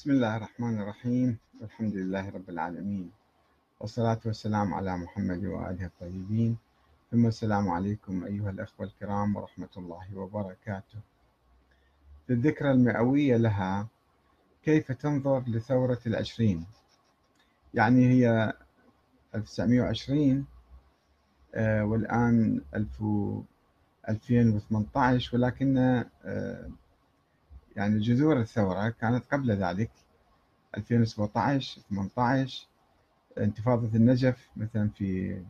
بسم الله الرحمن الرحيم. والحمد لله رب العالمين. والصلاة والسلام على محمد وآله الطيبين. ثم السلام عليكم أيها الأخوة الكرام ورحمة الله وبركاته. في الذكرى المئوية لها كيف تنظر لثورة العشرين؟ يعني هي 1920 آه، والآن 2018 ولكن آه، يعني جذور الثورة كانت قبل ذلك 2017 18 انتفاضة النجف مثلا في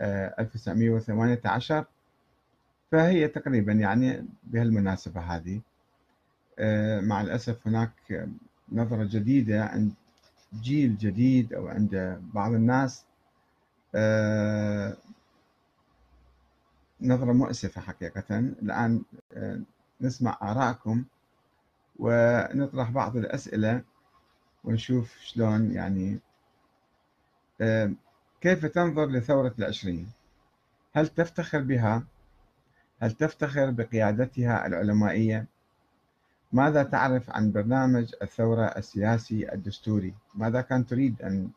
1918 آه، فهي تقريبا يعني بهالمناسبة هذه آه، مع الأسف هناك نظرة جديدة عند جيل جديد أو عند بعض الناس آه، نظرة مؤسفة حقيقة. الآن نسمع آراءكم ونطرح بعض الأسئلة ونشوف شلون يعني كيف تنظر لثورة العشرين؟ هل تفتخر بها؟ هل تفتخر بقيادتها العلمائية؟ ماذا تعرف عن برنامج الثورة السياسي الدستوري؟ ماذا كان تريد أن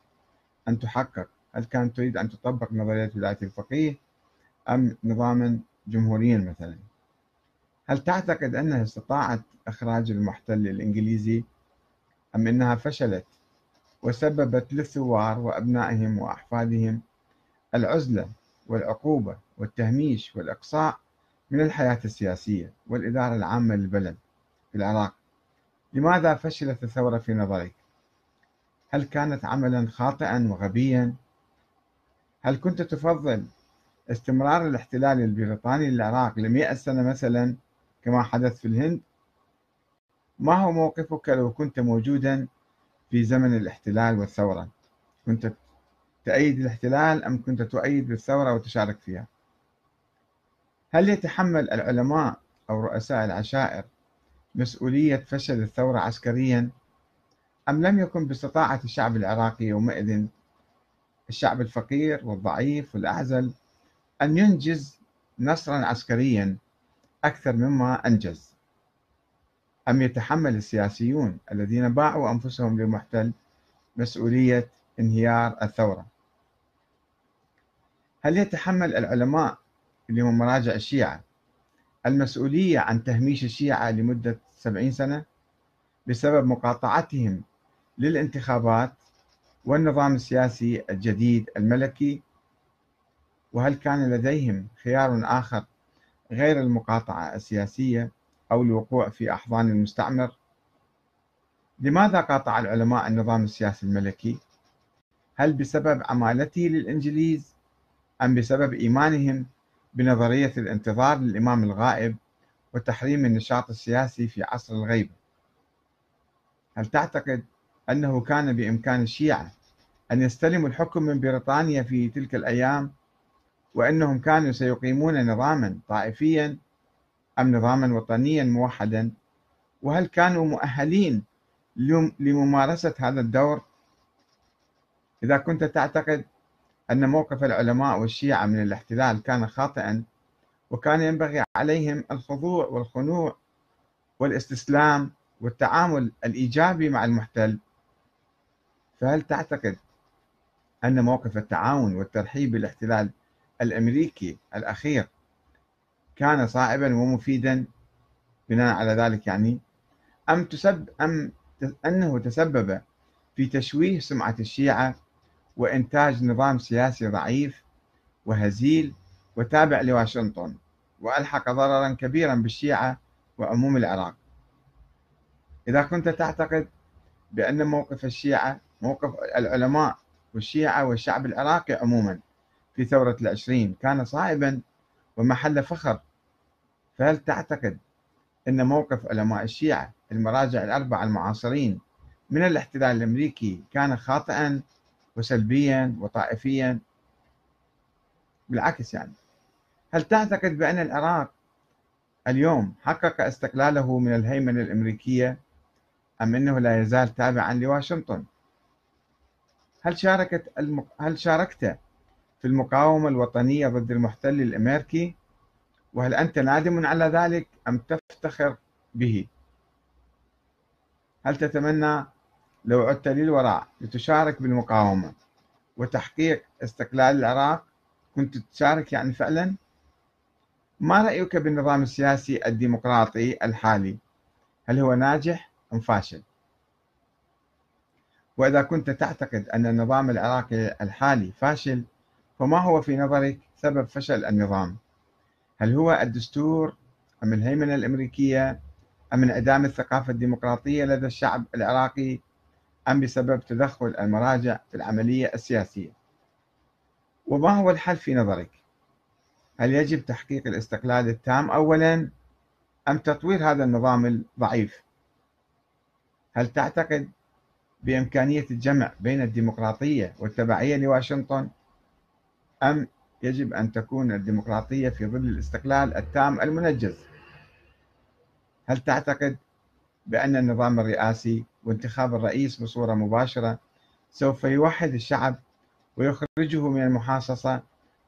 أن تحقق؟ هل كانت تريد أن تطبق نظرية ولاية الفقيه أم نظاما جمهوريا مثلا؟ هل تعتقد أنها استطاعت إخراج المحتل الإنجليزي أم أنها فشلت وسببت للثوار وأبنائهم وأحفادهم العزلة والعقوبة والتهميش والإقصاء من الحياة السياسية والإدارة العامة للبلد في العراق لماذا فشلت الثورة في نظرك؟ هل كانت عملا خاطئا وغبيا؟ هل كنت تفضل استمرار الاحتلال البريطاني للعراق لمئة سنة مثلا كما حدث في الهند. ما هو موقفك لو كنت موجودا في زمن الاحتلال والثورة؟ كنت تأيد الاحتلال أم كنت تؤيد الثورة وتشارك فيها؟ هل يتحمل العلماء أو رؤساء العشائر مسؤولية فشل الثورة عسكريا؟ أم لم يكن باستطاعة الشعب العراقي يومئذ الشعب الفقير والضعيف والأعزل أن ينجز نصرا عسكريا؟ أكثر مما أنجز. أم يتحمل السياسيون الذين باعوا أنفسهم للمحتل مسؤولية انهيار الثورة؟ هل يتحمل العلماء اللي هم مراجع الشيعة المسؤولية عن تهميش الشيعة لمدة سبعين سنة بسبب مقاطعتهم للانتخابات والنظام السياسي الجديد الملكي؟ وهل كان لديهم خيار آخر غير المقاطعة السياسية أو الوقوع في أحضان المستعمر لماذا قاطع العلماء النظام السياسي الملكي؟ هل بسبب عمالته للإنجليز أم بسبب إيمانهم بنظرية الانتظار للإمام الغائب وتحريم النشاط السياسي في عصر الغيبة؟ هل تعتقد أنه كان بإمكان الشيعة أن يستلموا الحكم من بريطانيا في تلك الأيام وأنهم كانوا سيقيمون نظاما طائفيا أم نظاما وطنيا موحدا؟ وهل كانوا مؤهلين لممارسة هذا الدور؟ إذا كنت تعتقد أن موقف العلماء والشيعة من الاحتلال كان خاطئا وكان ينبغي عليهم الخضوع والخنوع والاستسلام والتعامل الإيجابي مع المحتل فهل تعتقد أن موقف التعاون والترحيب بالاحتلال الأمريكي الأخير كان صائبا ومفيدا بناء على ذلك يعني. أم تسب أم أنه تسبب في تشويه سمعة الشيعة وإنتاج نظام سياسي ضعيف وهزيل وتابع لواشنطن وألحق ضررا كبيرا بالشيعة وعموم العراق. إذا كنت تعتقد بأن موقف الشيعة موقف العلماء والشيعة والشعب العراقي عموما في ثورة العشرين كان صائبا ومحل فخر. فهل تعتقد أن موقف علماء الشيعة المراجع الأربعة المعاصرين من الاحتلال الأمريكي كان خاطئا وسلبيا وطائفيا؟ بالعكس يعني. هل تعتقد بأن العراق اليوم حقق استقلاله من الهيمنة الأمريكية أم أنه لا يزال تابعا لواشنطن؟ هل شاركت المق... هل شاركت في المقاومة الوطنية ضد المحتل الأمريكي وهل أنت نادم على ذلك أم تفتخر به؟ هل تتمنى لو عدت للوراء لتشارك بالمقاومة وتحقيق استقلال العراق؟ كنت تشارك يعني فعلا؟ ما رأيك بالنظام السياسي الديمقراطي الحالي؟ هل هو ناجح أم فاشل؟ وإذا كنت تعتقد أن النظام العراقي الحالي فاشل فما هو في نظرك سبب فشل النظام؟ هل هو الدستور أم الهيمنة الأمريكية أم انعدام الثقافة الديمقراطية لدى الشعب العراقي أم بسبب تدخل المراجع في العملية السياسية؟ وما هو الحل في نظرك؟ هل يجب تحقيق الاستقلال التام أولا أم تطوير هذا النظام الضعيف؟ هل تعتقد بإمكانية الجمع بين الديمقراطية والتبعية لواشنطن أم يجب أن تكون الديمقراطية في ظل الاستقلال التام المنجز. هل تعتقد بأن النظام الرئاسي وانتخاب الرئيس بصورة مباشرة سوف يوحد الشعب ويخرجه من المحاصصة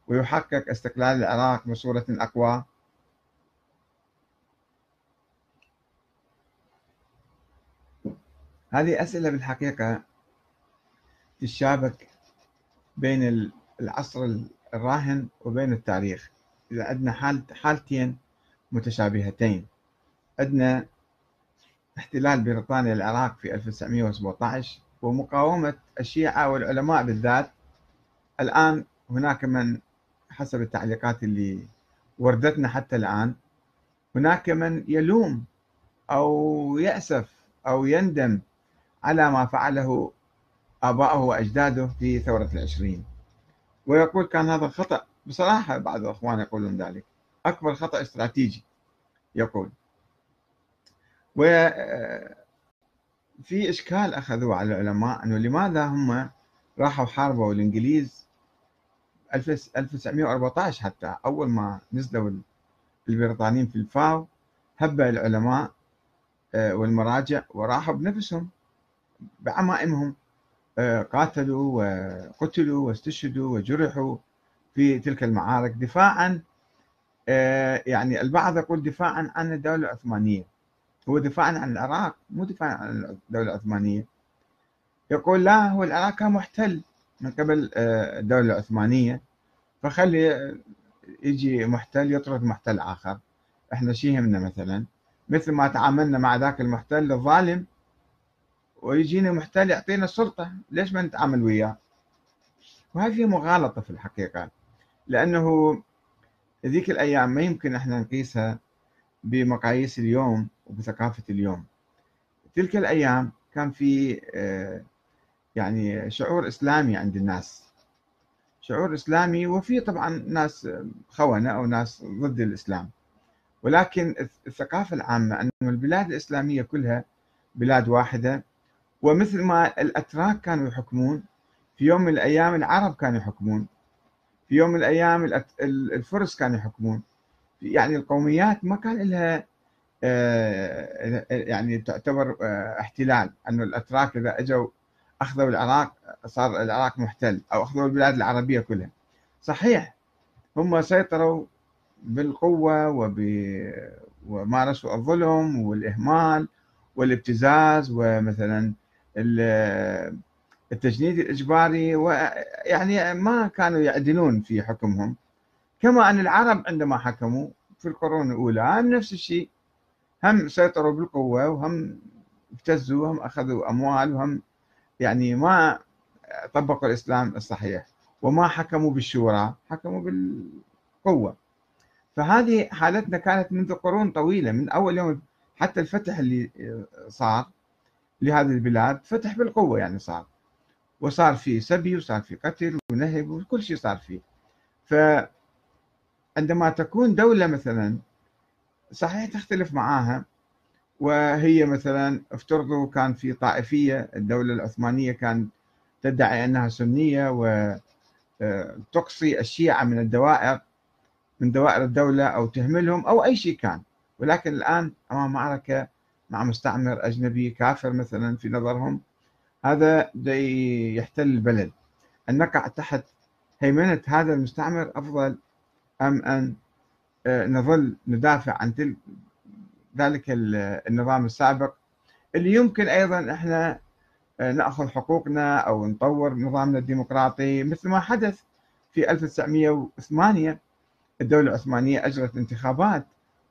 ويحقق استقلال العراق بصورة أقوى؟ هذه أسئلة بالحقيقة تشابك بين العصر الراهن وبين التاريخ. إذا عندنا حال حالتين متشابهتين. عندنا احتلال بريطانيا العراق في 1917 ومقاومة الشيعة والعلماء بالذات. الآن هناك من حسب التعليقات اللي وردتنا حتى الآن هناك من يلوم أو يأسف أو يندم على ما فعله آباؤه وأجداده في ثورة العشرين. ويقول كان هذا خطأ بصراحة بعض الأخوان يقولون ذلك. أكبر خطأ استراتيجي. يقول. وفي إشكال أخذوه على العلماء أنه لماذا هم راحوا حاربوا الإنجليز 1914 حتى أول ما نزلوا البريطانيين في الفاو هب العلماء آه، والمراجع وراحوا بنفسهم بعمائمهم. قاتلوا وقتلوا واستشهدوا وجرحوا في تلك المعارك دفاعا آه، يعني البعض يقول دفاعا عن الدولة العثمانية. هو دفاعا عن العراق مو دفاعا عن الدولة العثمانية. يقول لا هو العراق كان محتل من قبل آه، الدولة العثمانية. فخلي يجي محتل يطرد محتل آخر. إحنا شي يهمنا مثلا. مثل ما تعاملنا مع ذاك المحتل الظالم ويجينا محتل يعطينا السلطة ليش ما نتعامل وياه؟ وهذه مغالطة في الحقيقة. لأنه ذيك الأيام ما يمكن إحنا نقيسها بمقاييس اليوم وبثقافة اليوم. تلك الأيام كان في آه، يعني شعور إسلامي عند الناس. شعور إسلامي وفي طبعا ناس خونة أو ناس ضد الإسلام. ولكن الثقافة العامة أن البلاد الإسلامية كلها بلاد واحدة ومثل ما الأتراك كانوا يحكمون في يوم من الأيام العرب كانوا يحكمون في يوم من الأيام الفرس كانوا يحكمون. يعني القوميات ما كان لها آه، يعني تعتبر آه، احتلال أنه الأتراك إذا أجوا أخذوا العراق صار العراق محتل أو أخذوا البلاد العربية كلها. صحيح هم سيطروا بالقوة وب... ومارسوا الظلم والإهمال والابتزاز ومثلا التجنيد الإجباري ويعني ما كانوا يعدلون في حكمهم. كما أن العرب عندما حكموا في القرون الأولى هم نفس الشيء. هم سيطروا بالقوة وهم ابتزوا وهم أخذوا أموال وهم يعني ما طبقوا الإسلام الصحيح وما حكموا بالشورى حكموا بالقوة. فهذه حالتنا كانت منذ قرون طويلة من أول يوم حتى الفتح اللي صار. لهذه البلاد فتح بالقوة يعني صار. وصار في سبي وصار في قتل ونهب وكل شيء صار فيه. فعندما تكون دولة مثلا صحيح تختلف معاها. وهي مثلا افترضوا كان في طائفية الدولة العثمانية كانت تدعي أنها سنية وتقصي الشيعة من الدوائر من دوائر الدولة أو تهملهم أو أي شيء كان. ولكن الآن أمام معركة مع مستعمر أجنبي كافر مثلا في نظرهم هذا يحتل البلد. أن نقع تحت هيمنة هذا المستعمر أفضل أم أن آه، نظل ندافع عن ذلك النظام السابق. اللي يمكن أيضا إحنا آه، نأخذ حقوقنا أو نطور نظامنا الديمقراطي. مثل ما حدث في 1908 الدولة العثمانية أجرت انتخابات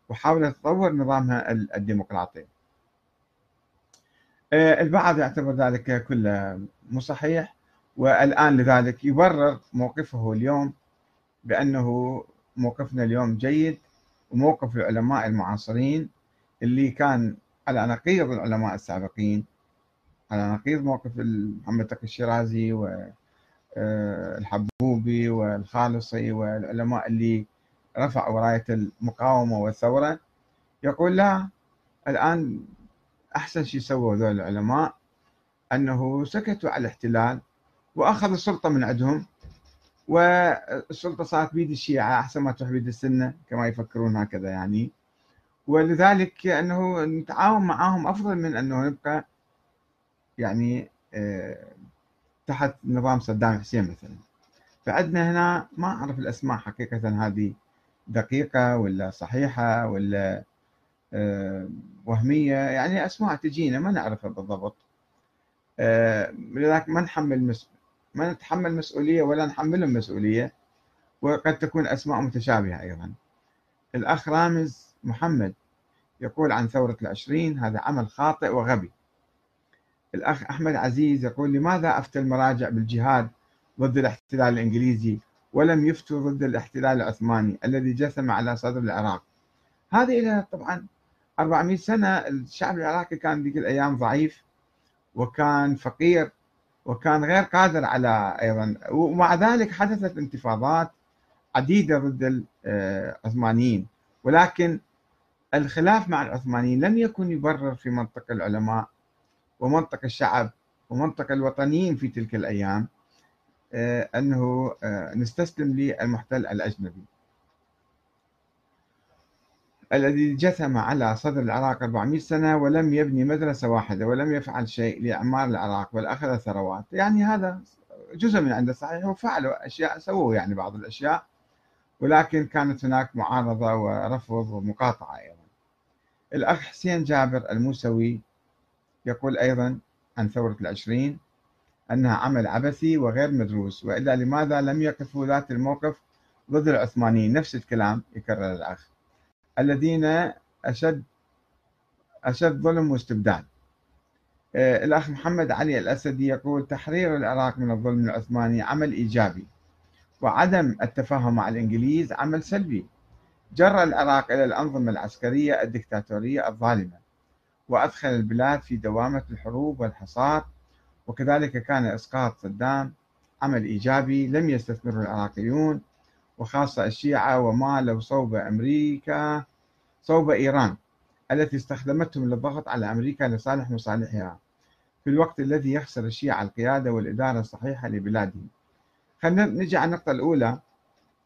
وحاولت تطور نظامها الديمقراطي. البعض يعتبر ذلك كله مو صحيح والآن لذلك يبرر موقفه اليوم بأنه موقفنا اليوم جيد وموقف العلماء المعاصرين اللي كان على نقيض العلماء السابقين على نقيض موقف محمد تقي الشيرازي والحبوبي آه، والخالصي والعلماء اللي رفعوا راية المقاومة والثورة يقول لا الآن أحسن شيء سووا ذول العلماء أنه سكتوا على الاحتلال وأخذوا السلطة من عندهم والسلطة صارت بيد الشيعة أحسن ما تروح بيد السنة كما يفكرون هكذا يعني. ولذلك أنه نتعاون معهم أفضل من أنه نبقى يعني آه، تحت نظام صدام حسين مثلا. فعندنا هنا ما أعرف الأسماء حقيقة هذه دقيقة ولا صحيحة ولا آه، وهمية يعني أسماء تجينا ما نعرفها بالضبط. آه، لذلك ما نحمل ما نتحمل مسؤولية ولا نحملهم مسؤولية وقد تكون أسماء متشابهة أيضا. الأخ رامز محمد يقول عن ثورة العشرين هذا عمل خاطئ وغبي. الأخ أحمد عزيز يقول لماذا أفتى المراجع بالجهاد ضد الاحتلال الإنجليزي ولم يفتوا ضد الاحتلال العثماني الذي جثم على صدر العراق؟ هذه إلى طبعا 400 سنة الشعب العراقي كان ذيك الأيام ضعيف وكان فقير وكان غير قادر على أيضا. ومع ذلك حدثت انتفاضات عديدة ضد العثمانيين ولكن الخلاف مع العثمانيين لم يكن يبرر في منطق العلماء ومنطق الشعب ومنطق الوطنيين في تلك الأيام آه، أنه آه، نستسلم للمحتل الأجنبي. الذي جثم على صدر العراق 400 سنة ولم يبني مدرسة واحدة ولم يفعل شيء لإعمار العراق بل أخذ ثروات. يعني هذا جزء من عنده صحيح وفعلوا أشياء سووا يعني بعض الأشياء ولكن كانت هناك معارضة ورفض ومقاطعة أيضا. الأخ حسين جابر الموسوي يقول أيضا عن ثورة العشرين أنها عمل عبثي وغير مدروس وإلا لماذا لم يقفوا ذات الموقف ضد العثمانيين؟ نفس الكلام يكرر الأخ. الذين أشد أشد ظلم واستبداد آه، الأخ محمد علي الأسدي يقول تحرير العراق من الظلم العثماني عمل إيجابي وعدم التفاهم مع الإنجليز عمل سلبي. جر العراق إلى الأنظمة العسكرية الدكتاتورية الظالمة وأدخل البلاد في دوامة الحروب والحصار وكذلك كان إسقاط صدام عمل إيجابي لم يستثمره العراقيون وخاصة الشيعة ومالوا صوب أمريكا صوب إيران التي استخدمتهم للضغط على أمريكا لصالح مصالحها في الوقت الذي يخسر الشيعة القيادة والإدارة الصحيحة لبلادهم. خلينا نجي على النقطة الأولى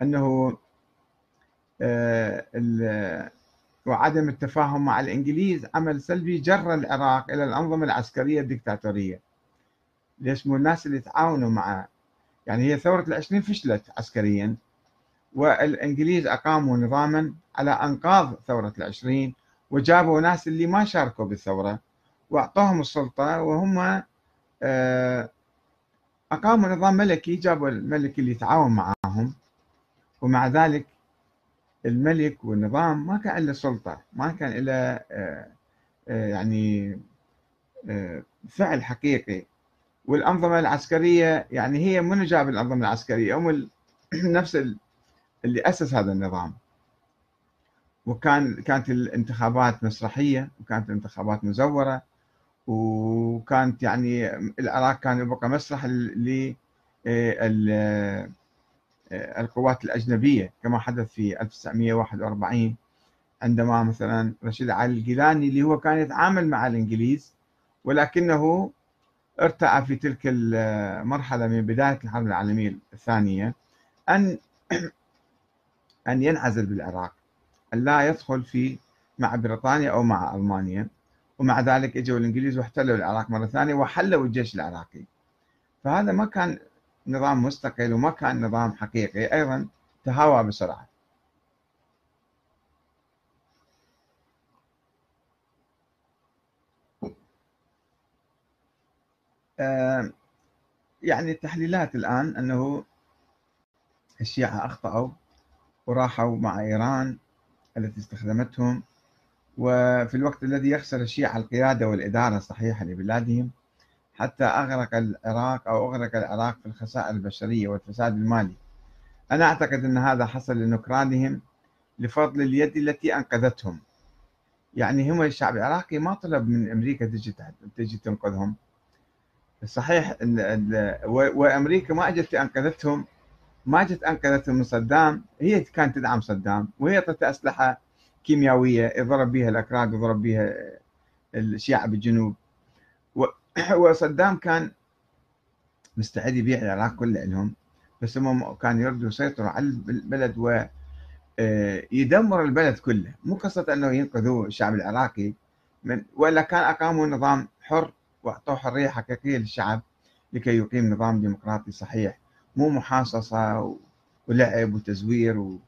أنه آه، وعدم التفاهم مع الإنجليز عمل سلبي جر العراق إلى الأنظمة العسكرية الدكتاتورية. ليش مو الناس اللي تعاونوا مع يعني هي ثورة العشرين فشلت عسكريا. والإنجليز أقاموا نظاما على أنقاض ثورة العشرين وجابوا ناس اللي ما شاركوا بالثورة وأعطوهم السلطة وهم آه، أقاموا نظام ملكي جابوا الملك اللي يتعاون معاهم ومع ذلك الملك والنظام ما كان له سلطة ما كان له آه، آه، يعني فعل حقيقي. والأنظمة العسكرية يعني هي من جاب الأنظمة العسكرية؟ هم نفس اللي أسس هذا النظام. وكان كانت الانتخابات مسرحية وكانت الانتخابات مزورة وكانت يعني العراق كان يبقى مسرح للقوات آه، الأجنبية كما حدث في 1941 عندما مثلا رشيد علي الجيلاني اللي هو كان يتعامل مع الإنجليز ولكنه ارتأى في تلك المرحلة من بداية الحرب العالمية الثانية أن أن ينعزل بالعراق أن لا يدخل في مع بريطانيا أو مع ألمانيا. ومع ذلك إجوا الإنجليز واحتلوا العراق مرة ثانية وحلوا الجيش العراقي. فهذا ما كان نظام مستقل وما كان نظام حقيقي أيضا تهاوى بسرعة. يعني التحليلات الآن أنه الشيعة أخطأوا. وراحوا مع إيران التي استخدمتهم. وفي الوقت الذي يخسر الشيعة القيادة والإدارة الصحيحة لبلادهم حتى أغرق العراق أو أغرق العراق في الخسائر البشرية والفساد المالي. أنا أعتقد أن هذا حصل لنكرانهم لفضل اليد التي أنقذتهم. يعني هم الشعب العراقي ما طلب من أمريكا تجي تجي تنقذهم. صحيح وأمريكا ما أجت أنقذتهم ما جت انقذتهم من صدام هي كانت تدعم صدام وهي أعطت أسلحة كيميائية يضرب بها الأكراد يضرب بها الشيعة بالجنوب. وصدام كان مستعد يبيع العراق كله لهم بس هم كانوا يريدوا يسيطروا على البلد و آه، يدمر البلد كله. مو قصة أنه ينقذوا الشعب العراقي من ولا كان أقاموا نظام حر وأعطوه حرية حقيقية للشعب لكي يقيم نظام ديمقراطي صحيح. مو محاصصة ولعب وتزوير و...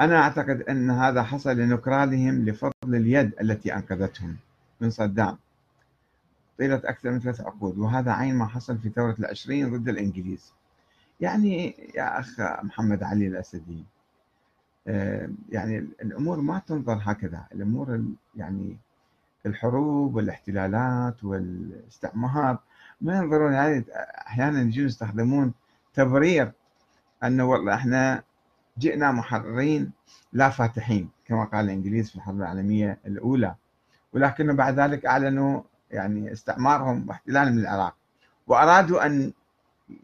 أنا أعتقد أن هذا حصل لنكرانهم لفضل اليد التي أنقذتهم من صدام. طيلة أكثر من ثلاث عقود وهذا عين ما حصل في ثورة العشرين ضد الإنجليز. يعني يا أخ محمد علي الأسدي آه، يعني الأمور ما تنظر هكذا. الأمور يعني الحروب والاحتلالات والاستعمار ما ينظرون يعني أحيانا يجون يستخدمون تبرير أنه والله إحنا جئنا محررين لا فاتحين كما قال الإنجليز في الحرب العالمية الأولى. ولكن بعد ذلك أعلنوا يعني استعمارهم واحتلالهم للعراق وأرادوا أن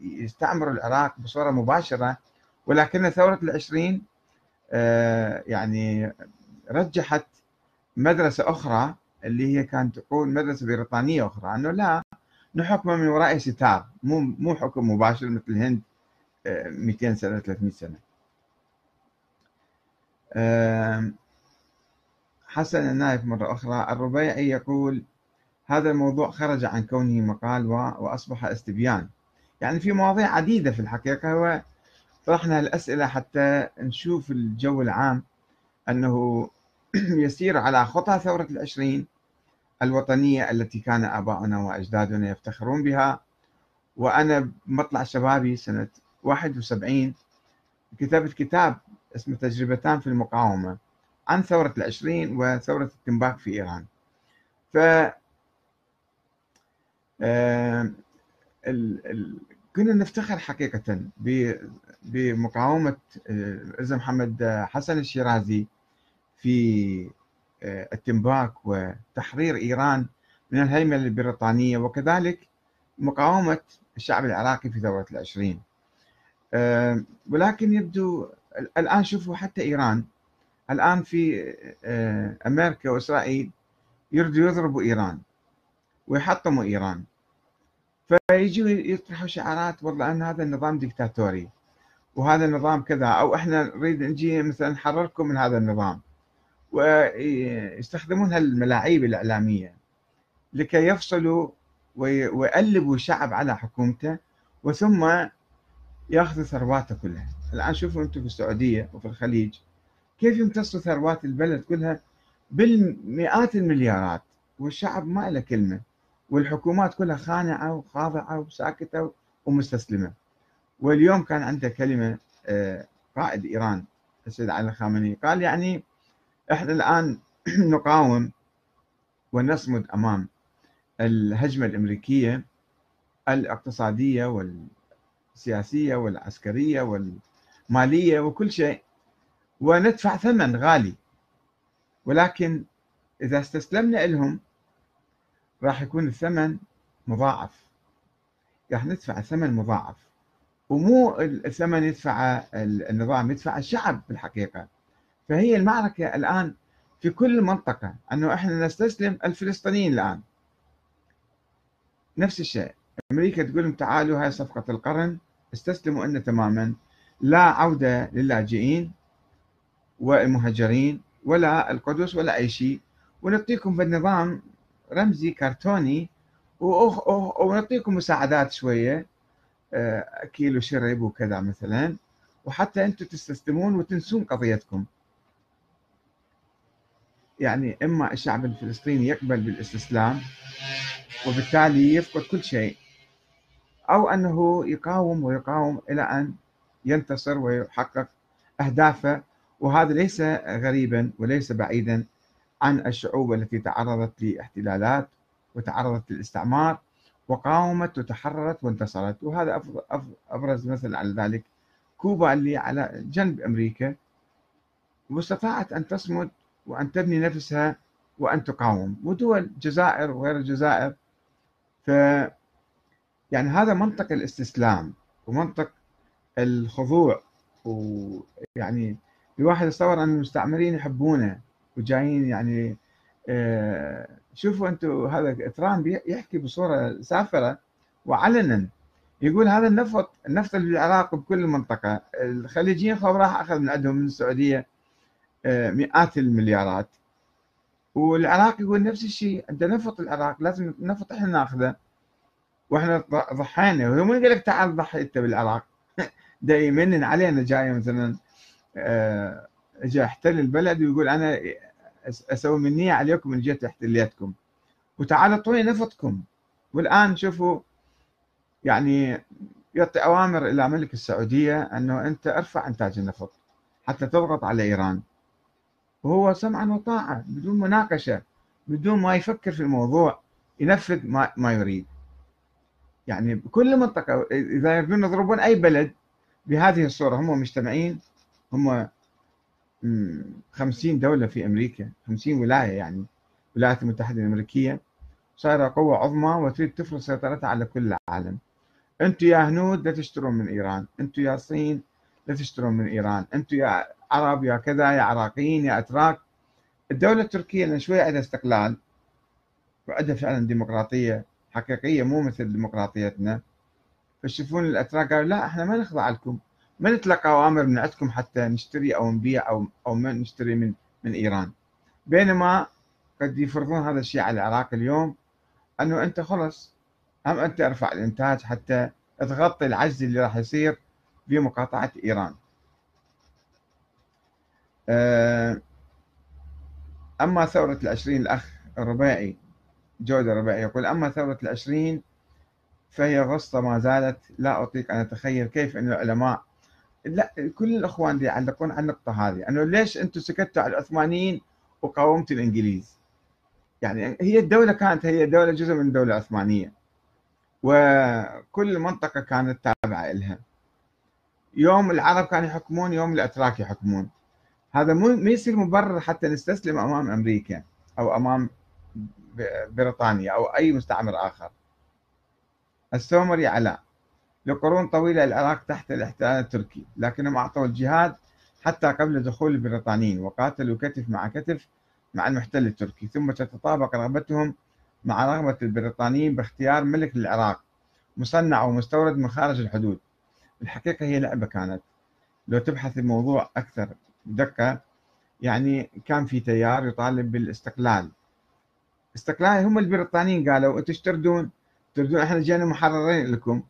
يستعمروا العراق بصورة مباشرة ولكن ثورة العشرين آه، يعني رجحت مدرسة أخرى اللي هي كانت تقول مدرسة بريطانية أخرى أنه لا نحكم من وراء ستار. مو مو حكم مباشر مثل الهند 200 سنة 300 سنة. حسن النايف مرة أخرى. الربيعي يقول هذا الموضوع خرج عن كونه مقال وأصبح استبيان. يعني في مواضيع عديدة في الحقيقة وطرحنا الأسئلة حتى نشوف الجو العام أنه يسير على خطى ثورة العشرين. الوطنية التي كان آباؤنا وأجدادنا يفتخرون بها. وأنا بمطلع شبابي سنة 71 كتبت كتاب اسمه تجربتان في المقاومة عن ثورة العشرين وثورة التنباك في إيران. ف كنا نفتخر حقيقة بمقاومة إذا آه، محمد حسن الشيرازي في التنباك وتحرير إيران من الهيمنة البريطانية وكذلك مقاومة الشعب العراقي في ثورة العشرين. ولكن يبدو الآن شوفوا حتى إيران. الآن في آه، أمريكا وإسرائيل يريدوا يضربوا إيران ويحطموا إيران. فيجوا يطرحوا شعارات والله أن هذا النظام ديكتاتوري وهذا النظام كذا أو إحنا نريد نجي مثلا نحرركم من هذا النظام. ويستخدمون هالملاعيب الإعلامية لكي يفصلوا ويقلبوا الشعب على حكومته وثم ياخذوا ثرواته كلها. الآن شوفوا أنتم في السعودية وفي الخليج كيف يمتصوا ثروات البلد كلها بالمئات المليارات والشعب ما له كلمة والحكومات كلها خانعة وخاضعة وساكتة ومستسلمة. واليوم كان عنده كلمة آه، قائد إيران السيد علي الخامنئي قال يعني إحنا الآن نقاوم ونصمد أمام الهجمة الأمريكية الاقتصادية والسياسية والعسكرية والمالية وكل شيء وندفع ثمن غالي. ولكن إذا استسلمنا لهم راح يكون الثمن مضاعف. راح ندفع ثمن مضاعف. ومو الثمن يدفع النظام يدفع الشعب بالحقيقة. فهي المعركة الآن في كل المنطقة أنه إحنا نستسلم الفلسطينيين الآن. نفس الشيء أمريكا تقول لهم تعالوا هاي صفقة القرن استسلموا أن تماما. لا عودة للاجئين والمهجرين ولا القدس ولا أي شيء. ونعطيكم بالنظام رمزي كرتوني ونعطيكم مساعدات شوية آه، أكيل وشرب وكذا مثلا. وحتى أنتم تستسلمون وتنسون قضيتكم. يعني إما الشعب الفلسطيني يقبل بالإستسلام وبالتالي يفقد كل شيء أو أنه يقاوم ويقاوم إلى أن ينتصر ويحقق أهدافه. وهذا ليس غريبا وليس بعيدا عن الشعوب التي تعرضت لاحتلالات وتعرضت للاستعمار وقاومت وتحررت وانتصرت. وهذا أبرز مثل على ذلك. كوبا اللي على جنب أمريكا واستطاعت أن تصمد وأن تبني نفسها وأن تقاوم. ودول الجزائر وغير الجزائر. ف يعني هذا منطق الاستسلام ومنطق الخضوع ويعني الواحد يتصور أن المستعمرين يحبونه وجايين يعني آه، شوفوا أنتم هذا ترامب يحكي بصورة سافرة وعلنا. يقول هذا النفط النفط اللي بالعراق بكل المنطقة. الخليجيين خب راح أخذ من عندهم من السعودية. مئات المليارات. والعراق يقول نفس الشيء أنت نفط العراق لازم نفط إحنا ناخذه وإحنا ضحينا. وهو من قال لك تعال ضحي أنت بالعراق. دا يمنن علينا جاي مثلا آه، جاء احتل البلد ويقول أنا أسوي منية عليكم من جيت احتليتكم وتعالوا أعطوني نفطكم. والآن شوفوا يعني يعطي أوامر إلى ملك السعودية أنه أنت أرفع إنتاج النفط حتى تضغط على إيران. وهو سمعا وطاعة بدون مناقشة بدون ما يفكر في الموضوع ينفذ ما, ما يريد. يعني بكل منطقة إذا يريدون يضربون أي بلد بهذه الصورة هم مجتمعين هم خمسين دولة في أمريكا خمسين ولاية يعني الولايات المتحدة الأمريكية. صايرة قوة عظمى وتريد تفرض سيطرتها على كل العالم. أنتم يا هنود لا تشترون من إيران أنتم يا صين لا تشترون من إيران أنتم يا عرب يا كذا يا عراقيين يا أتراك. الدولة التركية لأن شوية عندها استقلال وعندها فعلا ديمقراطية حقيقية مو مثل ديمقراطيتنا. فيشوفون الأتراك قالوا لا إحنا ما نخضع لكم. ما نتلقى أوامر من عندكم حتى نشتري أو نبيع أو أو ما نشتري من من إيران. بينما قد يفرضون هذا الشيء على العراق اليوم أنه أنت خلص. هم أنت ارفع الإنتاج حتى تغطي العجز اللي راح يصير بمقاطعة إيران. آه، أما ثورة العشرين الأخ الرباعي جودة الرباعي يقول أما ثورة العشرين فهي غصة ما زالت لا أطيق أن أتخيل كيف أن العلماء لا كل الأخوان يعلقون على النقطة هذه أنه ليش أنتم سكتوا على العثمانيين وقاومتوا الإنجليز؟ يعني هي الدولة كانت هي دولة جزء من الدولة العثمانية وكل منطقة كانت تابعة لها. يوم العرب كانوا يحكمون يوم الأتراك يحكمون. هذا مو ما يصير مبرر حتى نستسلم أمام أمريكا أو أمام بريطانيا أو أي مستعمر آخر. السومري علاء لقرون طويلة العراق تحت الاحتلال التركي لكنهم أعطوا الجهاد حتى قبل دخول البريطانيين وقاتلوا كتف مع كتف مع المحتل التركي ثم تتطابق رغبتهم مع رغبة البريطانيين باختيار ملك للعراق مصنع ومستورد من خارج الحدود. الحقيقة هي لعبة كانت. لو تبحث الموضوع أكثر دقة يعني كان في تيار يطالب بالاستقلال. استقلال هم البريطانيين قالوا أنتم تردون؟ تردون إحنا جينا محررين لكم.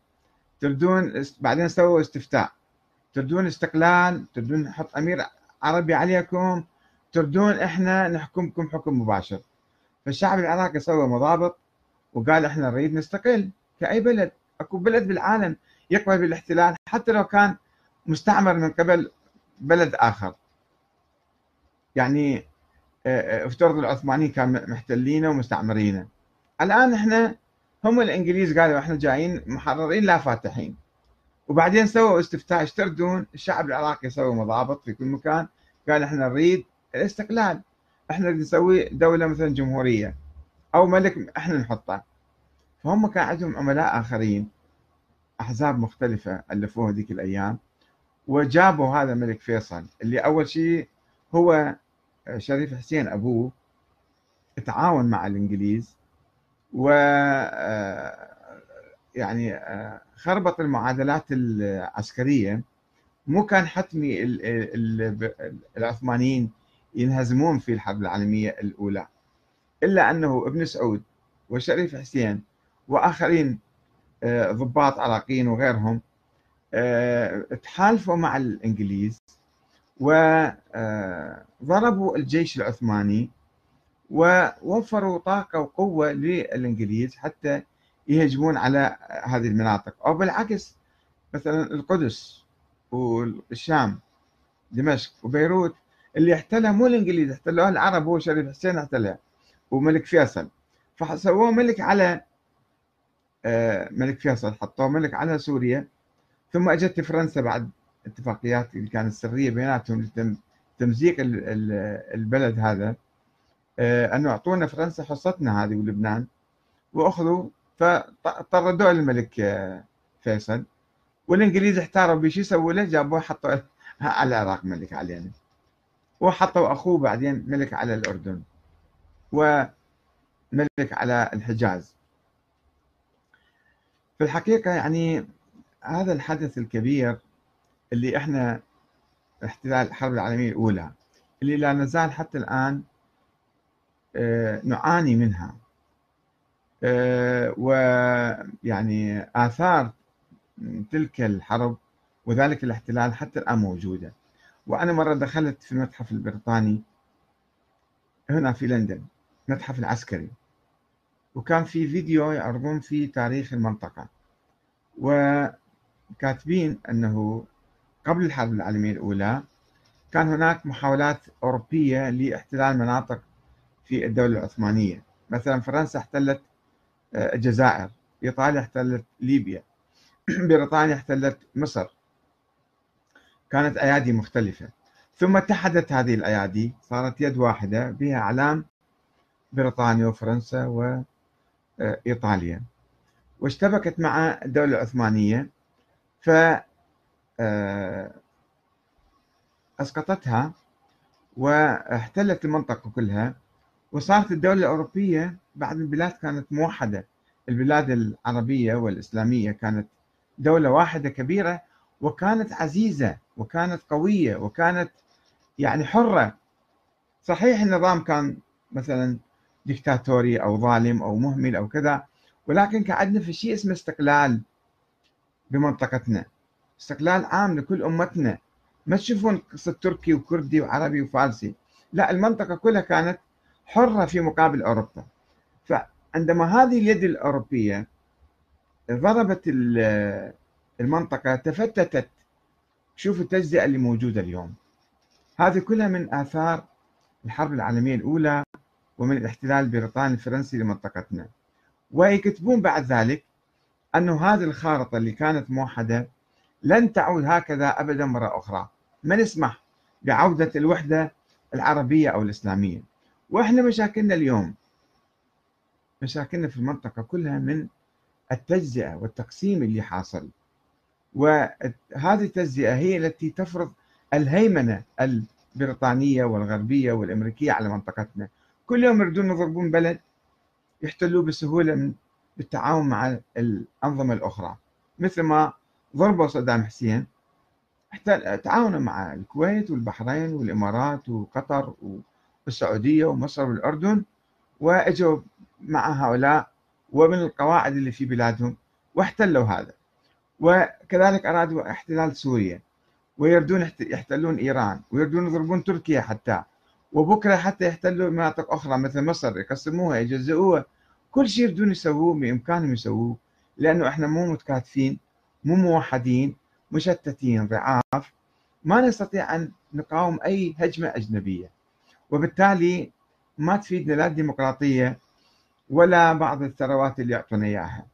تردون بعدين سووا استفتاء. تردون استقلال تردون نحط أمير عربي عليكم. تردون إحنا نحكمكم حكم مباشر. فالشعب العراقي سوى مضابط وقال إحنا نريد نستقل كأي بلد. أكو بلد بالعالم يقبل بالاحتلال حتى لو كان مستعمر من قبل بلد آخر. يعني آه، آه، افترض العثمانيين كانوا محتلينه ومستعمرينه الآن إحنا هم الإنجليز قالوا إحنا جايين محررين لا فاتحين. وبعدين سووا استفتاء اشتردون الشعب العراقي سوى مضابط في كل مكان. قال إحنا نريد الاستقلال. إحنا نسوي دولة مثلا جمهورية أو ملك إحنا نحطه. فهم كان عندهم عملاء آخرين أحزاب مختلفة ألفوها ذيك الأيام. وجابوا هذا الملك فيصل اللي أول شيء هو شريف حسين أبوه تعاون مع الإنجليز و آه، يعني آه، خربط المعادلات العسكرية. مو كان حتمي العثمانيين ينهزمون في الحرب العالمية الأولى إلا أنه ابن سعود وشريف حسين وآخرين آه، ضباط عراقيين وغيرهم تحالفوا مع الإنجليز وضربوا الجيش العثماني ووفروا طاقة وقوة للإنجليز حتى يهجمون على هذه المناطق. أو بالعكس مثلا القدس والشام دمشق وبيروت اللي احتلها مو الإنجليز احتلوها العرب هو شريف حسين احتلها وملك فيصل. فسووه ملك على آه، ملك فيصل حطوه ملك على سوريا ثم أجت فرنسا بعد اتفاقيات اللي كانت سرية بيناتهم لتمزيق البلد هذا آه، أنه أعطونا فرنسا حصتنا هذه ولبنان وأخذوا فطردوا الملك آه، فيصل والإنجليز احتاروا بشي يسووا له جابوه حطوا على العراق ملك علينا وحطوا أخوه بعدين ملك على الأردن وملك على الحجاز. في الحقيقة يعني هذا الحدث الكبير اللي إحنا احتلال الحرب العالمية الأولى اللي لا نزال حتى الآن آه، نعاني منها. آه، ويعني آثار تلك الحرب وذلك الاحتلال حتى الآن موجودة. وأنا مرة دخلت في المتحف البريطاني هنا في لندن المتحف العسكري. وكان في فيديو يعرضون فيه تاريخ المنطقة. وكاتبين أنه قبل الحرب العالمية الأولى كان هناك محاولات أوروبية لاحتلال مناطق في الدولة العثمانية. مثلا فرنسا احتلت آه، الجزائر إيطاليا احتلت ليبيا بريطانيا احتلت مصر. كانت أيادي مختلفة. ثم اتحدت هذه الأيادي صارت يد واحدة بها أعلام بريطانيا وفرنسا وإيطاليا واشتبكت مع الدولة العثمانية ف آه، أسقطتها واحتلت المنطقة كلها وصارت الدولة الأوروبية بعد البلاد كانت موحدة. البلاد العربية والإسلامية كانت دولة واحدة كبيرة وكانت عزيزة وكانت قوية وكانت يعني حرة. صحيح النظام كان مثلا ديكتاتوري أو ظالم أو مهمل أو كذا ولكن كان عندنا في شيء اسمه استقلال بمنطقتنا. استقلال عام لكل أمتنا. ما تشوفون قصة تركي وكردي وعربي وفارسي. لا المنطقة كلها كانت حرة في مقابل أوروبا. فعندما هذه اليد الأوروبية ضربت المنطقة تفتتت. شوفوا التجزئة اللي موجودة اليوم. هذه كلها من آثار الحرب العالمية الأولى ومن الاحتلال البريطاني الفرنسي لمنطقتنا. ويكتبون بعد ذلك أنه هذه الخارطة اللي كانت موحدة لن تعود هكذا أبدا مرة أخرى. ما نسمح بعودة الوحدة العربية أو الإسلامية؟ وإحنا مشاكلنا اليوم مشاكلنا في المنطقة كلها من التجزئة والتقسيم اللي حاصل. وهذه التجزئة هي التي تفرض الهيمنة البريطانية والغربية والأمريكية على منطقتنا. كل يوم يريدون يضربون بلد يحتلوه بسهولة بالتعاون مع الأنظمة الأخرى. مثل ما ضربوا صدام حسين تعاونوا مع الكويت والبحرين والإمارات وقطر والسعودية ومصر والأردن وأجوا مع هؤلاء ومن القواعد اللي في بلادهم واحتلوا هذا. وكذلك أرادوا احتلال سوريا. ويردون يحتلون إيران ويردون يضربون تركيا حتى. وبكرة حتى يحتلوا مناطق أخرى مثل مصر يقسموها يجزئوها. كل شيء يردون يسووه بإمكانهم يسووه لأنه إحنا مو متكاتفين. مو موحدين مشتتين ضعاف ما نستطيع أن نقاوم أي هجمة أجنبية. وبالتالي ما تفيدنا لا الديمقراطية ولا بعض الثروات اللي يعطونا إياها.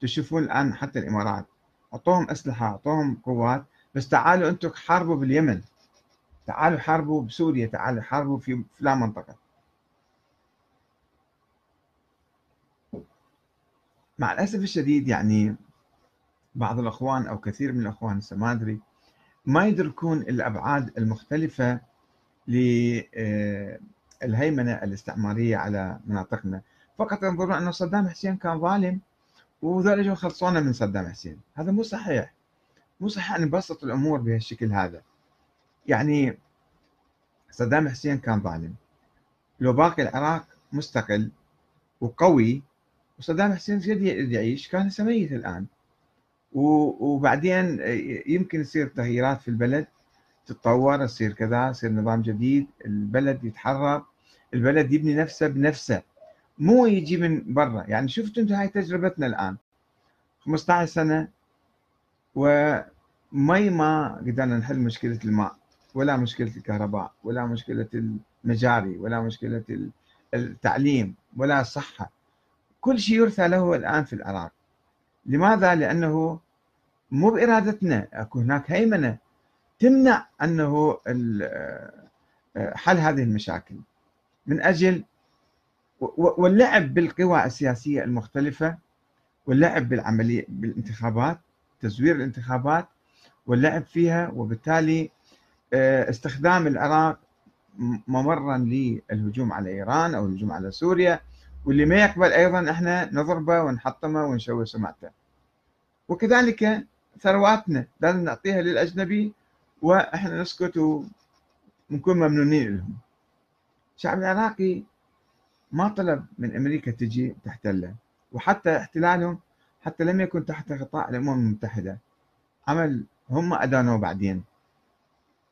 تشوفون الآن حتى الإمارات. أعطوهم أسلحة أعطوهم قوات بس تعالوا أنتم حاربوا باليمن. تعالوا حاربوا بسوريا تعالوا حاربوا في فلان منطقة. مع الأسف الشديد يعني بعض الأخوان أو كثير من الأخوان ما أدري ما يدركون الأبعاد المختلفة للهيمنة الاستعمارية على مناطقنا. فقط ينظرون أن صدام حسين كان ظالم اجوا خلصونا من صدام حسين. هذا مو صحيح. مو صحيح أن نبسط الأمور بهالشكل هذا. يعني صدام حسين كان ظالم. لو باقي العراق مستقل وقوي وصدام حسين في يعيش؟ كان سميت الآن. وبعدين يمكن يصير تغييرات في البلد تتطور يصير كذا يصير نظام جديد البلد يتحرر البلد يبني نفسه بنفسه مو يجي من برا. يعني شفتوا أنتم هاي تجربتنا الآن. 15 سنة ومي ما قدرنا نحل مشكلة الماء ولا مشكلة الكهرباء ولا مشكلة المجاري ولا مشكلة التعليم ولا الصحه كل شيء يرثى له الآن في العراق لماذا؟ لأنه مو بإرادتنا. أكو هناك هيمنة تمنع أنه حل هذه المشاكل. من أجل واللعب بالقوى السياسية المختلفة واللعب بالعملية بالانتخابات تزوير الانتخابات واللعب فيها وبالتالي آه، استخدام العراق ممرا للهجوم على إيران أو الهجوم على سوريا. واللي ما يقبل أيضا إحنا نضربه ونحطمه ونشوه سمعته وكذلك ثرواتنا لازم نعطيها للأجنبي وإحنا نسكت ونكون ممنونين لهم. الشعب العراقي ما طلب من أمريكا تجي تحتله وحتى احتلالهم حتى لم يكن تحت غطاء الأمم المتحدة. عمل هم ادانوه بعدين.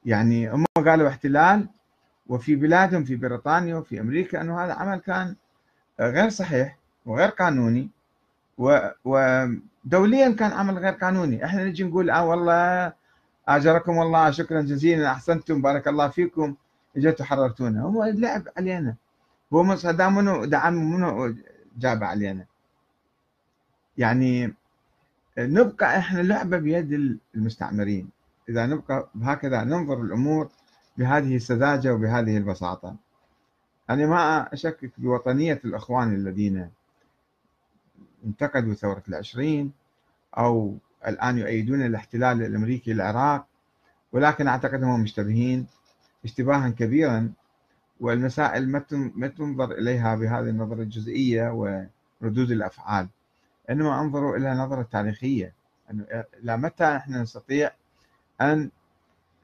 يعني هم قالوا احتلال وفي بلادهم في بريطانيا وفي أمريكا إنه هذا عمل كان غير صحيح وغير قانوني ودوليا كان عمل غير قانوني. إحنا نجي نقول آه والله آجركم الله شكرا جزيلا أحسنتم بارك الله فيكم اجيتوا حررتونا. هو لعب علينا. هو صدام منو دعم منو جاب علينا. يعني نبقى إحنا لعبه بيد المستعمرين. إذا نبقى هكذا ننظر الأمور بهذه السذاجة وبهذه البساطة. أنا ما أشكك بوطنية الأخوان الذين انتقدوا ثورة العشرين أو الآن يؤيدون الاحتلال الأمريكي للعراق ولكن أعتقد أنهم مشتبهين اشتباها كبيرا والمسائل ما تنظر إليها بهذه النظرة الجزئية وردود الأفعال. إنما أنظروا إلى نظرة تاريخية. انه إلى متى إحنا نستطيع أن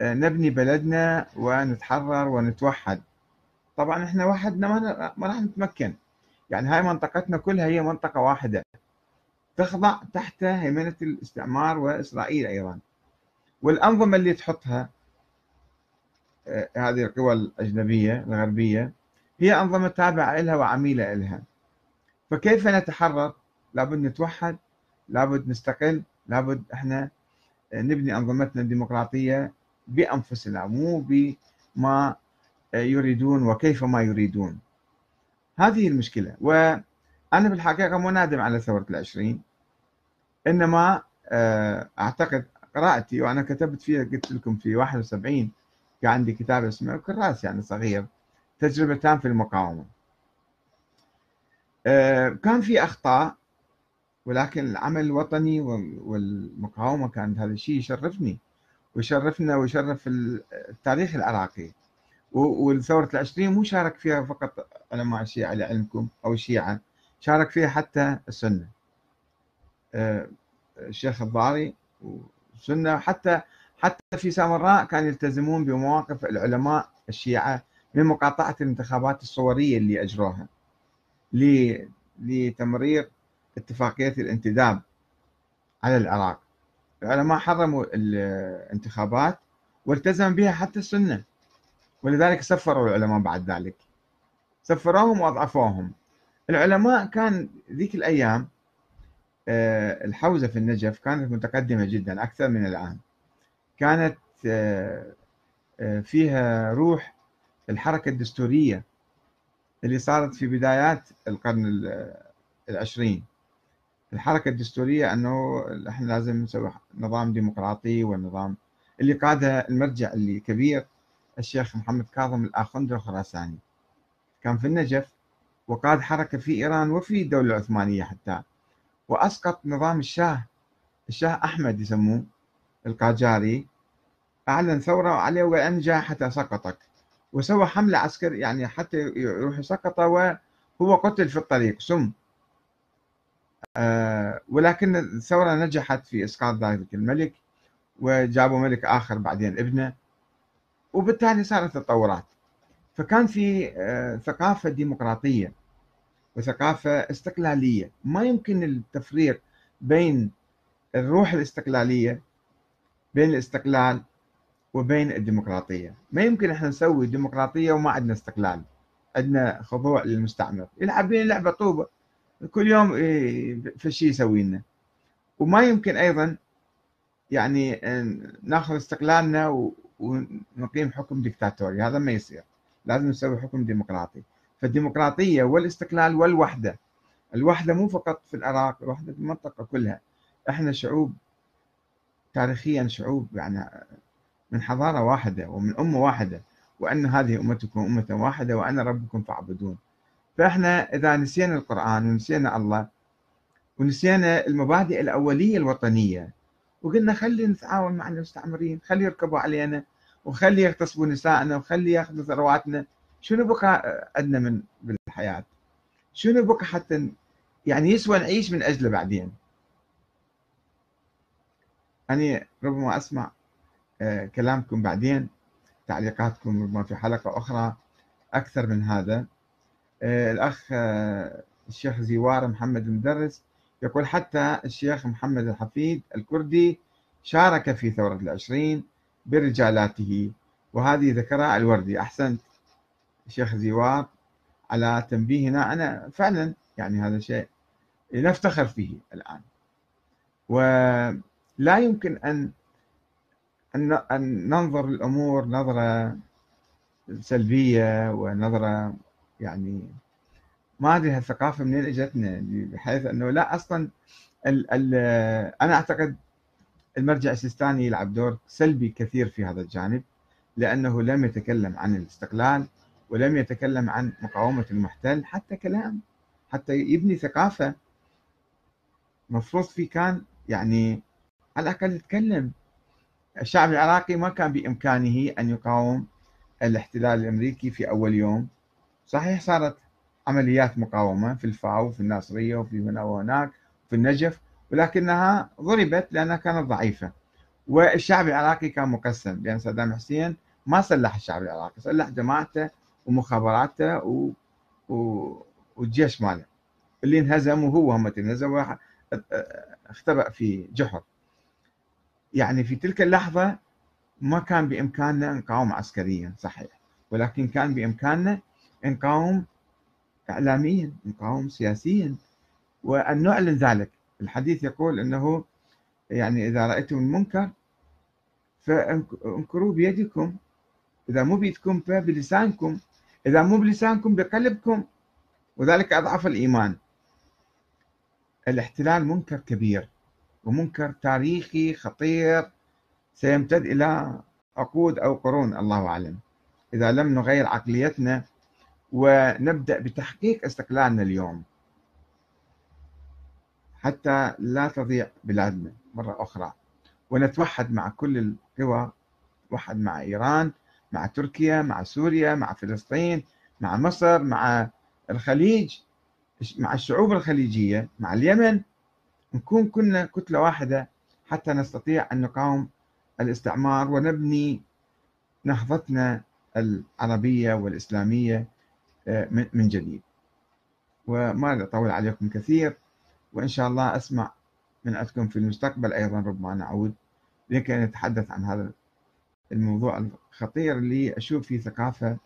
نبني بلدنا ونتحرر ونتوحد؟ طبعا إحنا وحدنا ما راح نتمكن. يعني هاي منطقتنا كلها هي منطقة واحدة. تخضع تحت هيمنه الاستعمار وإسرائيل أيضا. والأنظمة اللي تحطها آه، هذه القوى الأجنبية الغربية هي أنظمة تابعة لها وعميلة لها. فكيف نتحرر لابد نتوحد لابد نستقل لابد إحنا نبني أنظمتنا الديمقراطية بأنفسنا مو بما يريدون وكيف ما يريدون. هذه المشكلة. وأنا بالحقيقة مو نادم على ثورة العشرين إنما آه، أعتقد قراءتي وأنا كتبت فيها قلت لكم في 71 كان عندي كتاب اسمه كراس يعني صغير تجربتان في المقاومة. آه، كان في أخطاء ولكن العمل الوطني والمقاومة كانت هذا الشيء يشرفني ويشرفنا ويشرف التاريخ العراقي. والثورة العشرين مو شارك فيها فقط علماء الشيعة لعلمكم أو الشيعة شارك فيها حتى السنة. آه، الشيخ الضاري والسنة حتى حتى في سامراء كانوا يلتزمون بمواقف العلماء الشيعة من مقاطعة الانتخابات الصورية اللي أجروها لتمرير اتفاقية الانتداب على العراق. العلماء حرموا الانتخابات والتزم بها حتى السنة. ولذلك سفروا العلماء بعد ذلك. سفروهم وأضعفوهم. العلماء كان ذيك الأيام آه، الحوزة في النجف كانت متقدمة جدا أكثر من الآن. كانت آه، آه، فيها روح الحركة الدستورية اللي صارت في بدايات القرن العشرين. الحركة الدستورية أنه إحنا لازم نسوي نظام ديمقراطي والنظام اللي قادها المرجع اللي كبير الشيخ محمد كاظم الآخندر الخراساني. كان في النجف وقاد حركة في إيران وفي الدولة العثمانية حتى. وأسقط نظام الشاه الشاه أحمد يسموه القاجاري. أعلن ثورة عليه وأنجى حتى سقطك وسوى حملة عسكرية يعني حتى يروح يسقطه وهو قتل في الطريق. سم. آه، ولكن الثورة نجحت في إسقاط ذلك الملك وجابوا ملك آخر بعدين ابنه. وبالتالي صارت تطورات. فكان في آه، ثقافة ديمقراطية وثقافة استقلالية. ما يمكن التفريق بين الروح الاستقلالية بين الاستقلال وبين الديمقراطية. ما يمكن إحنا نسوي ديمقراطية وما عندنا استقلال. عندنا خضوع للمستعمر. يلعب بين لعبة طوبة. كل يوم في شيء يسوي لنا. وما يمكن أيضا يعني ناخذ استقلالنا ونقيم حكم ديكتاتوري هذا ما يصير. لازم نسوي حكم ديمقراطي. فالديمقراطية والاستقلال والوحدة الوحدة مو فقط في العراق الوحدة في المنطقة كلها. إحنا شعوب تاريخيا شعوب يعني من حضارة واحدة ومن أمة واحدة وأن هذه أمتكم أمة واحدة وأنا ربكم فاعبدون. فإحنا إذا نسينا القرآن ونسينا الله ونسينا المبادئ الأولية الوطنية وقلنا خلي نتعاون مع المستعمرين خلي يركبوا علينا وخلي يغتصبوا نسائنا وخلي ياخذوا ثرواتنا. شنو بقى عندنا من بالحياة؟ شنو بقى حتى يعني يسوى نعيش من أجله بعدين؟ أنا ربما أسمع آه، كلامكم بعدين تعليقاتكم ربما في حلقة أخرى أكثر من هذا. آه، الأخ آه، الشيخ زيوار محمد المدرس يقول حتى الشيخ محمد الحفيد الكردي شارك في ثورة العشرين برجالاته وهذه ذكرها الوردي. أحسنت الشيخ زيوار على تنبيهنا. أنا فعلا يعني هذا شيء نفتخر فيه الآن. ولا يمكن أن أن ننظر للأمور نظرة سلبية ونظرة يعني ما أدري هالثقافه منين اجتنا بحيث إنه لا أصلا ال ال أنا أعتقد المرجع السيستاني يلعب دور سلبي كثير في هذا الجانب لأنه لم يتكلم عن الاستقلال ولم يتكلم عن مقاومة المحتل حتى كلام حتى يبني ثقافة. مفروض في كان يعني على الأقل يتكلم. الشعب العراقي ما كان بإمكانه أن يقاوم الاحتلال الأمريكي في أول يوم. صحيح صارت عمليات مقاومة في الفاو وفي الناصرية وفي هنا وهناك في النجف ولكنها ضربت لأنها كانت ضعيفة. والشعب العراقي كان مقسم لأن صدام حسين ما سلح الشعب العراقي سلح جماعته ومخابراته و... و... والجيش ماله. اللي انهزم وهو هم انهزم اختبأ في جحر. يعني في تلك اللحظة ما كان بإمكاننا نقاوم عسكريا صحيح ولكن كان بإمكاننا نقاوم إعلاميا نقاوم سياسيا وأن نعلن ذلك. الحديث يقول أنه يعني إذا رأيتم المنكر فانكروا بيدكم إذا مو بيدكم فبلسانكم إذا مو بلسانكم بقلبكم. وذلك أضعف الإيمان. الاحتلال منكر كبير ومنكر تاريخي خطير سيمتد إلى عقود أو قرون الله أعلم. إذا لم نغير عقليتنا ونبدأ بتحقيق استقلالنا اليوم. حتى لا تضيع بلادنا. مرة أخرى. ونتوحد مع كل القوى. نتوحد مع إيران مع تركيا مع سوريا مع فلسطين مع مصر مع الخليج مع الشعوب الخليجية مع اليمن. نكون كلنا كتلة واحدة حتى نستطيع أن نقاوم الاستعمار ونبني نهضتنا العربية والإسلامية. من جديد. وما أطول عليكم كثير وإن شاء الله أسمع من عندكم في المستقبل أيضا ربما نعود لكي نتحدث عن هذا الموضوع الخطير اللي أشوف فيه ثقافة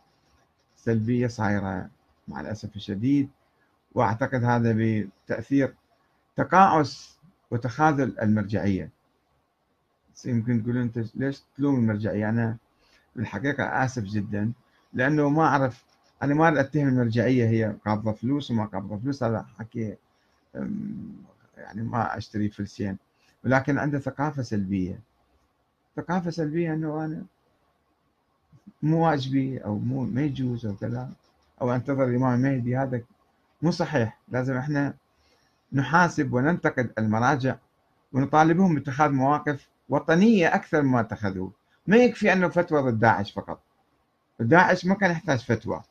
سلبية صايرة مع الأسف الشديد وأعتقد هذا بتأثير تقاعس وتخاذل المرجعية. يمكن تقولون أنت ليش تلوم المرجعية؟ أنا بالحقيقة آسف جدا لأنه ما أعرف أنا ما أتهم المرجعيه هي قابضة فلوس وما قابضة فلوس هذا حكي يعني ما أشتري فلسين ولكن عنده ثقافة سلبية. ثقافة سلبية إنه أنا مو واجبي أو مو ما يجوز أو كذا أو أنتظر الامام المهدي هذا مو صحيح. لازم إحنا نحاسب وننتقد المراجع ونطالبهم باتخاذ مواقف وطنية أكثر مما اتخذوه. ما يكفي أنه فتوى ضد داعش فقط. داعش ما كان يحتاج فتوى.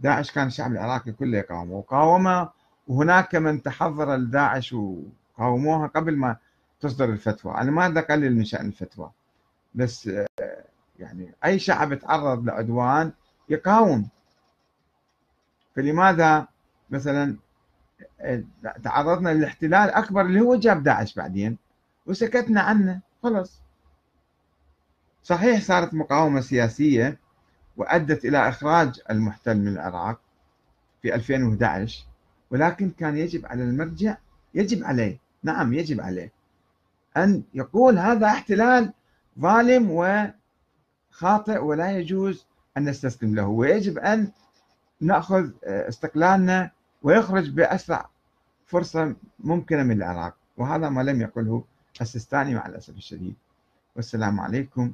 داعش كان الشعب العراقي كله يقاومه وقاومه وهناك من تحضر لداعش وقاوموها قبل ما تصدر الفتوى. أنا ما أقلل من شأن الفتوى بس يعني أي شعب تعرض لعدوان يقاوم. فلماذا مثلا تعرضنا للاحتلال أكبر اللي هو جاب داعش بعدين وسكتنا عنه خلص صحيح صارت مقاومة سياسية وأدت إلى إخراج المحتل من العراق في 2011 ولكن كان يجب على المرجع يجب عليه نعم يجب عليه أن يقول هذا احتلال ظالم وخاطئ ولا يجوز أن نستسلم له ويجب أن نأخذ استقلالنا ويخرج بأسرع فرصة ممكنة من العراق. وهذا ما لم يقله السيستاني مع الأسف الشديد. والسلام عليكم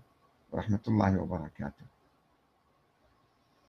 ورحمة الله وبركاته.